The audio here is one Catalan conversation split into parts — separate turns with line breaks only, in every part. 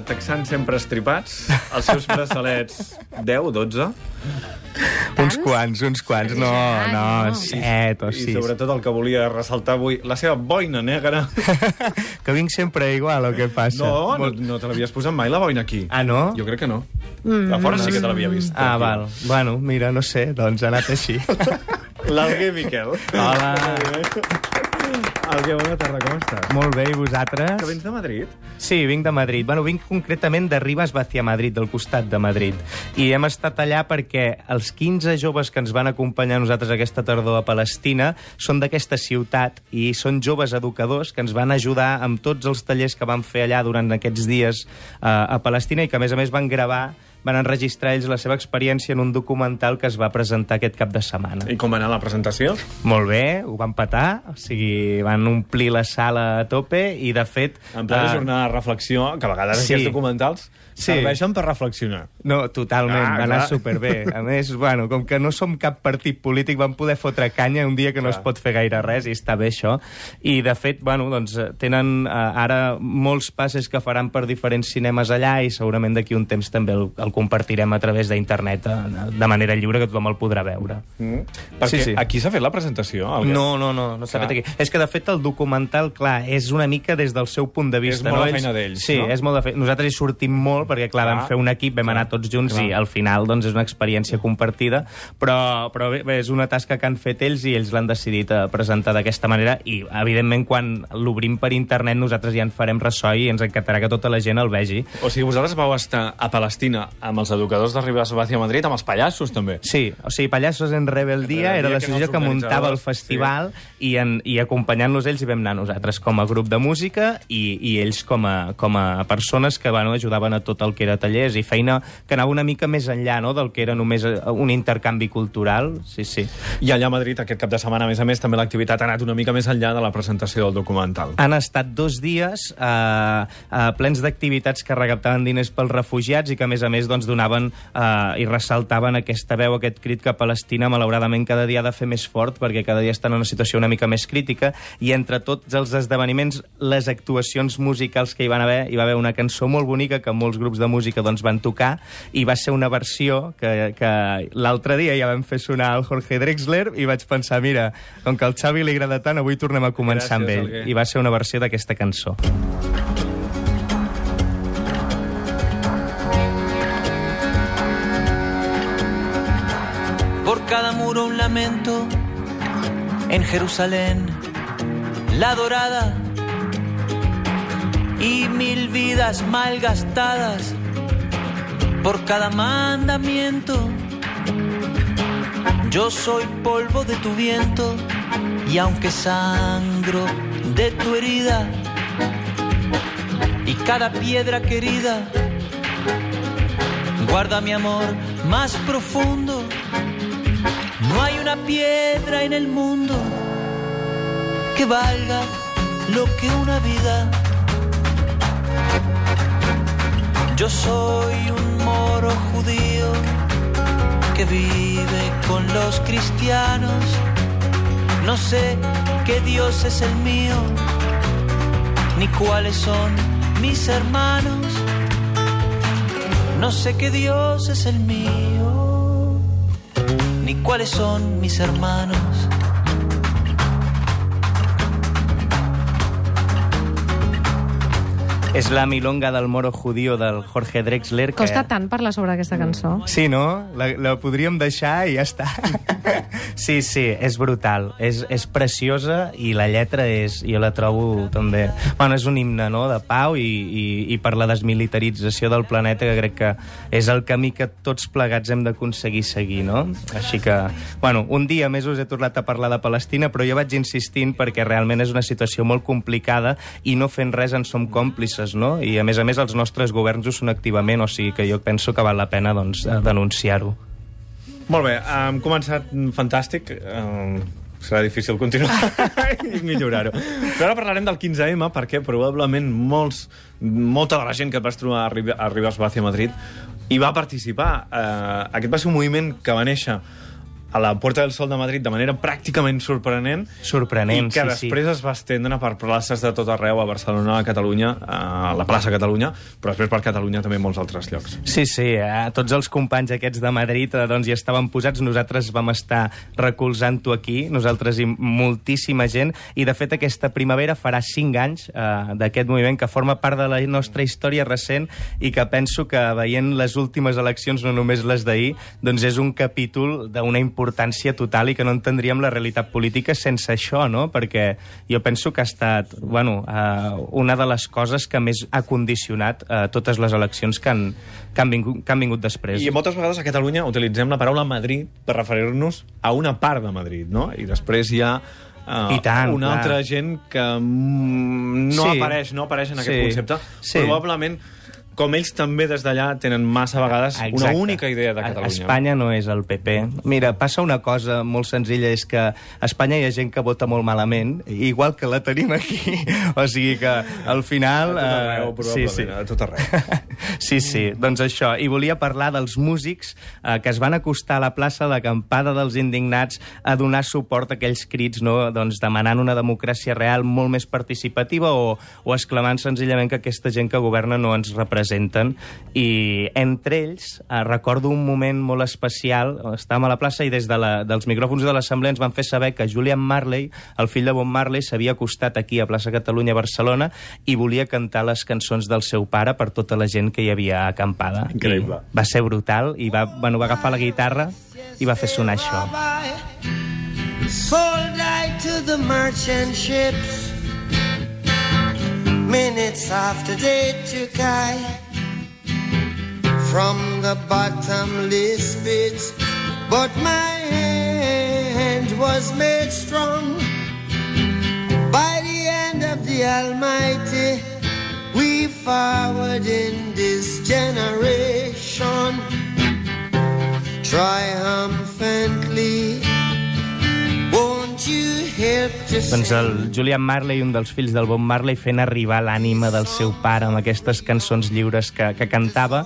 texans sempre estripats, els seus braçalets 10, 12,
Uns quants, uns quants. No, no, set o
i
sis.
sobretot el que volia ressaltar avui, la seva boina negra.
que vinc sempre igual, o què passa?
No, no, no te l'havies posat mai, la boina, aquí.
Ah, no?
Jo crec que no. A fora sí que te l'havia vist.
Ah,
Aquí.
val. Bueno, mira, no sé, doncs ha anat així.
L'Alguer Miquel.
Hola.
Alguer, bona tarda, com estàs?
Molt bé, i vosaltres?
Que vens de Madrid?
Sí, vinc de Madrid. Bueno, vinc concretament de Ribes Vacia Madrid, del costat de Madrid. I hem estat allà perquè els 15 joves que ens van acompanyar nosaltres aquesta tardor a Palestina són d'aquesta ciutat i són joves educadors que ens van ajudar amb tots els tallers que van fer allà durant aquests dies eh, a Palestina i que, a més a més, van gravar van enregistrar ells la seva experiència en un documental que es va presentar aquest cap de setmana.
I com va anar la presentació?
Molt bé, ho van petar, o sigui, van omplir la sala a tope i, de fet...
En plena
eh,
jornada de reflexió, que a vegades
sí.
aquests documentals
Sí.
serveixen per reflexionar.
No, totalment,
Ah,
va anar
clar.
superbé. A més, bueno, com que no som cap partit polític, vam poder fotre canya un dia que no
Clar.
es pot fer gaire res, i està bé això. I, de fet, bueno, doncs, tenen eh, ara molts passes que faran per diferents cinemes allà i segurament d'aquí un temps també el, el compartirem a través d'internet eh, de manera lliure, que tothom el podrà veure.
Mm. Perquè
Sí, sí.
aquí s'ha fet la presentació, Alguer?
No, no, no, no s'ha fet aquí. És que, de fet, el documental, clar, és una mica des del seu punt de vista.
És molt
no?
la feina d'ells,
Sí,
no?
és molt de feina. Nosaltres hi sortim molt, perquè, clar,
Clar,
vam fer un equip, vam
clar,
anar tots junts
clar.
i al final, doncs, és una experiència compartida, però, però bé, bé, és una tasca que han fet ells i ells l'han decidit eh, presentar d'aquesta manera i, evidentment, quan l'obrim per internet nosaltres ja en farem ressò i ens encantarà que tota la gent el vegi.
O sigui, vosaltres vau estar a Palestina amb els educadors de Ribes Vacia Madrid, amb els pallassos, també.
Sí, o sigui, Pallassos en Rebeldia era
que
l'associació que,
els
muntava el festival i, en, i acompanyant-los ells hi vam anar nosaltres com a grup de música i, i ells com a, com a persones que bueno, ajudaven a tot el que era tallers i feina que anava una mica més enllà no, del que era només eh, un intercanvi cultural. Sí, sí.
I allà a Madrid, aquest cap de setmana, a més a més, també l'activitat ha anat una mica més enllà de la presentació del documental.
Han estat dos dies eh, eh, plens d'activitats que recaptaven diners pels refugiats i que, a més a més, doncs, donaven eh, i ressaltaven aquesta veu, aquest crit que Palestina, malauradament, cada dia ha de fer més fort perquè cada dia està en una situació una mica més crítica i entre tots els esdeveniments, les actuacions musicals que hi van haver, hi va haver una cançó molt bonica que molts grups de música doncs, van tocar i va ser una versió que, que l'altre dia ja vam fer sonar el Jorge Drexler i vaig pensar, mira, com que al Xavi li agrada tant, avui tornem a començar
Gràcies,
amb ell. I va ser una versió d'aquesta cançó.
Por cada muro un lamento. En Jerusalén, la dorada. Y mil vidas malgastadas. Por cada mandamiento. Yo soy polvo de tu viento. Y aunque sangro de tu herida. Y cada piedra querida. Guarda mi amor más profundo. No hay una piedra en el mundo que valga lo que una vida. Yo soy un moro judío que vive con los cristianos. No sé qué Dios es el mío, ni cuáles son mis hermanos. No sé qué Dios es el mío, cuáles son mis hermanos.
És la milonga del moro judío del Jorge Drexler. Que...
Costa tant parlar sobre aquesta cançó.
Sí, no? La, la podríem deixar i ja està. sí, sí, és brutal. És, és preciosa i la lletra és, jo la trobo també... Bueno, és un himne, no?, de pau i, i, i per la desmilitarització del planeta que crec que és el camí que tots plegats hem d'aconseguir seguir, no? Així que, bueno, un dia més us he tornat a parlar de Palestina, però jo vaig insistint perquè realment és una situació molt complicada i no fent res en som còmplices, no? I, a més a més, els nostres governs ho són activament, o sigui que jo penso que val la pena, doncs, eh, denunciar-ho.
Molt bé, hem començat fantàstic. Um, serà difícil continuar i millorar-ho. Però ara parlarem del 15M perquè probablement molts, molta de la gent que et vas trobar a, a Ribes Vacia Madrid hi va participar. Uh, aquest va ser un moviment que va néixer a la Puerta del Sol de Madrid de manera pràcticament sorprenent
Sorprenent,
i que
sí,
després es va estendre per places de tot arreu, a Barcelona, a Catalunya, a la plaça Catalunya, però després per Catalunya també molts altres llocs.
Sí, sí, eh? tots els companys aquests de Madrid eh, doncs, hi estaven posats, nosaltres vam estar recolzant-ho aquí, nosaltres i moltíssima gent, i de fet aquesta primavera farà cinc anys eh, d'aquest moviment que forma part de la nostra història recent i que penso que veient les últimes eleccions, no només les d'ahir, doncs és un capítol d'una importància total i que no entendríem la realitat política sense això, no? Perquè jo penso que ha estat, bueno, eh, una de les coses que més ha condicionat eh, totes les eleccions que han, que han, vingut, que han vingut després.
I moltes vegades a Catalunya utilitzem la paraula Madrid per referir-nos a una part de Madrid, no? I després hi ha uh,
I tant,
una
clar.
altra gent que mm, no
Sí.
apareix, no apareix en aquest
Sí.
concepte.
Sí.
Probablement, com ells també des d'allà tenen massa vegades una
Exacte.
única idea de Catalunya.
Espanya no és el PP. Mira, passa una cosa molt senzilla, és que a Espanya hi ha gent que vota molt malament, igual que la tenim aquí. O sigui que al final...
A tot arreu,
eh,
probablement,
sí, sí.
a tot arreu.
Sí, sí, doncs això. I volia parlar dels músics eh, que es van acostar a la plaça de l'acampada dels indignats a donar suport a aquells crits no? doncs demanant una democràcia real molt més participativa o, o exclamant senzillament que aquesta gent que governa no ens representen. I entre ells eh, recordo un moment molt especial. Estàvem a la plaça i des de la, dels micròfons de l'Assemblea ens van fer saber que Julian Marley, el fill de Bob Marley, s'havia acostat aquí a plaça Catalunya, a Barcelona, i volia cantar les cançons del seu pare per tota la gent que hi havia acampada.
Increïble.
I va ser brutal i va, bueno, va agafar la guitarra i va fer sonar això.
Sold I to the merchant ships. Minutes after they took I from the bottomless pit, but my hand was made strong by the hand of the Almighty. We forward in this generation triumphantly.
Doncs el Julian Marley, un dels fills del Bob Marley, fent arribar l'ànima del seu pare amb aquestes cançons lliures que, que cantava.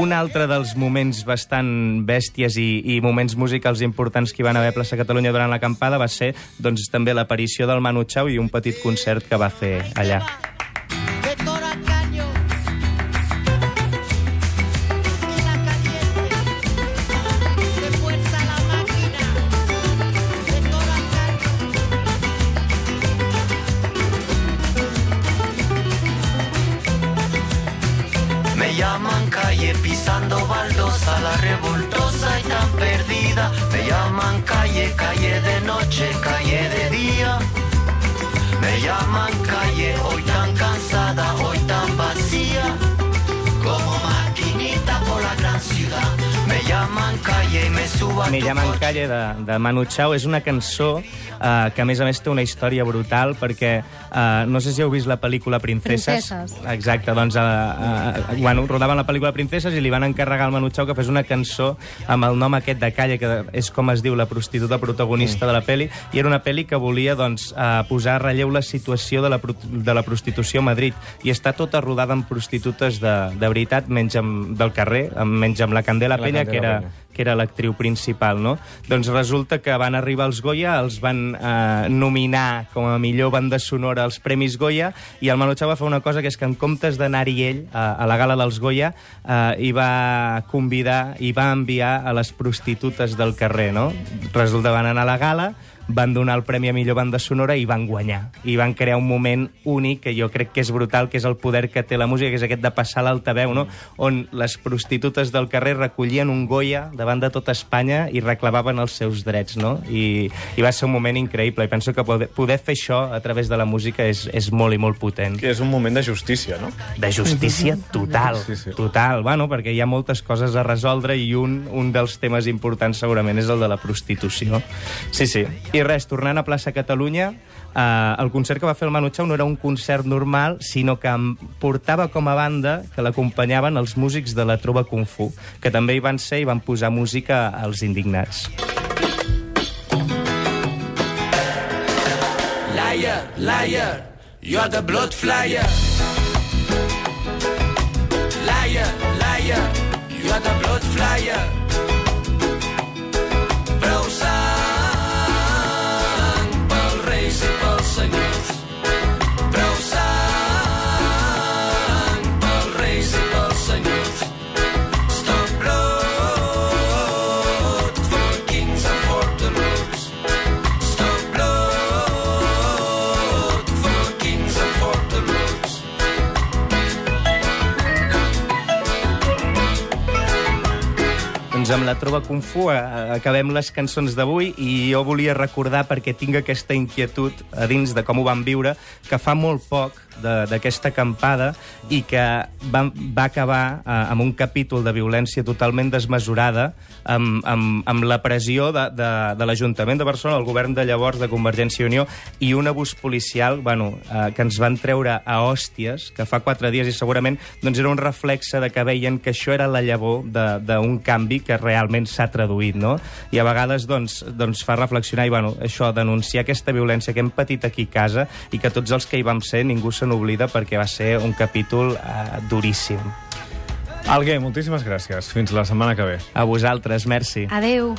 Un altre dels moments bastant bèsties i, i moments musicals importants que hi van haver a Plaça Catalunya durant l'acampada va ser doncs, també l'aparició del Manu Chao i un petit concert que va fer allà.
Me llaman calle de, de
Manu Chao és una cançó eh, que a més a més té una història brutal perquè eh, no sé si heu vist la pel·lícula Princeses.
Princeses.
Exacte, doncs eh, eh, bueno, rodaven la pel·lícula Princeses i li van encarregar al Manu Chao que fes una cançó amb el nom aquest de Calle, que és com es diu la prostituta protagonista de la pel·li, i era una pel·li que volia doncs, eh, posar a relleu la situació de la, pro- de la prostitució a Madrid i està tota rodada amb prostitutes de, de veritat, menys amb, del carrer, amb, menys amb la Candela
La
Penya, que
Candela
era,
Peña.
Que era l'actriu principal, no? Doncs resulta que van arribar els Goya, els van eh, nominar com a millor banda sonora als Premis Goya, i el Manu va fer una cosa que és que en comptes d'anar-hi ell a, a la gala dels Goya, eh, hi va convidar, i va enviar a les prostitutes del carrer, no? Resulta que van anar a la gala, van donar el Premi a millor banda sonora i van guanyar. I van crear un moment únic que jo crec que és brutal, que és el poder que té la música, que és aquest de passar l'altaveu, no? on les prostitutes del carrer recollien un Goya davant de tota Espanya i reclamaven els seus drets, no? I, i va ser un moment increïble. I penso que poder, poder fer això a través de la música és, és molt i molt potent.
Que és un moment de justícia, no?
De justícia total,
Sí, sí.
total. Bueno, perquè hi ha moltes coses a resoldre i un, un dels temes importants segurament és el de la prostitució. Sí, sí. I res, tornant a plaça Catalunya, eh, el concert que va fer el Manu Chao no era un concert normal, sinó que portava com a banda que l'acompanyaven els músics de la Trova Kung Fu, que també hi van ser i van posar música als indignats.
Liar, liar, you are the blood flyer. Liar, liar, you are the blood flyer.
Amb la Trova Kung Fu acabem les cançons d'avui i jo volia recordar, perquè tinc aquesta inquietud a dins de com ho vam viure, que fa molt poc d'aquesta acampada i que va, va acabar eh, amb un capítol de violència totalment desmesurada amb, amb, amb la pressió de, de, de l'Ajuntament de Barcelona, el govern de llavors de Convergència i Unió i un abús policial bueno, eh, que ens van treure a hòsties, que fa quatre dies i segurament doncs era un reflexe de que veien que això era la llavor d'un canvi que realment s'ha traduït, no? I a vegades doncs, doncs fa reflexionar i bueno, això, denunciar aquesta violència que hem patit aquí a casa i que tots els que hi vam ser ningú se n'oblida perquè va ser un capítol eh, duríssim.
Alguer, moltíssimes gràcies. Fins la setmana que ve.
A vosaltres, merci.
Adeu.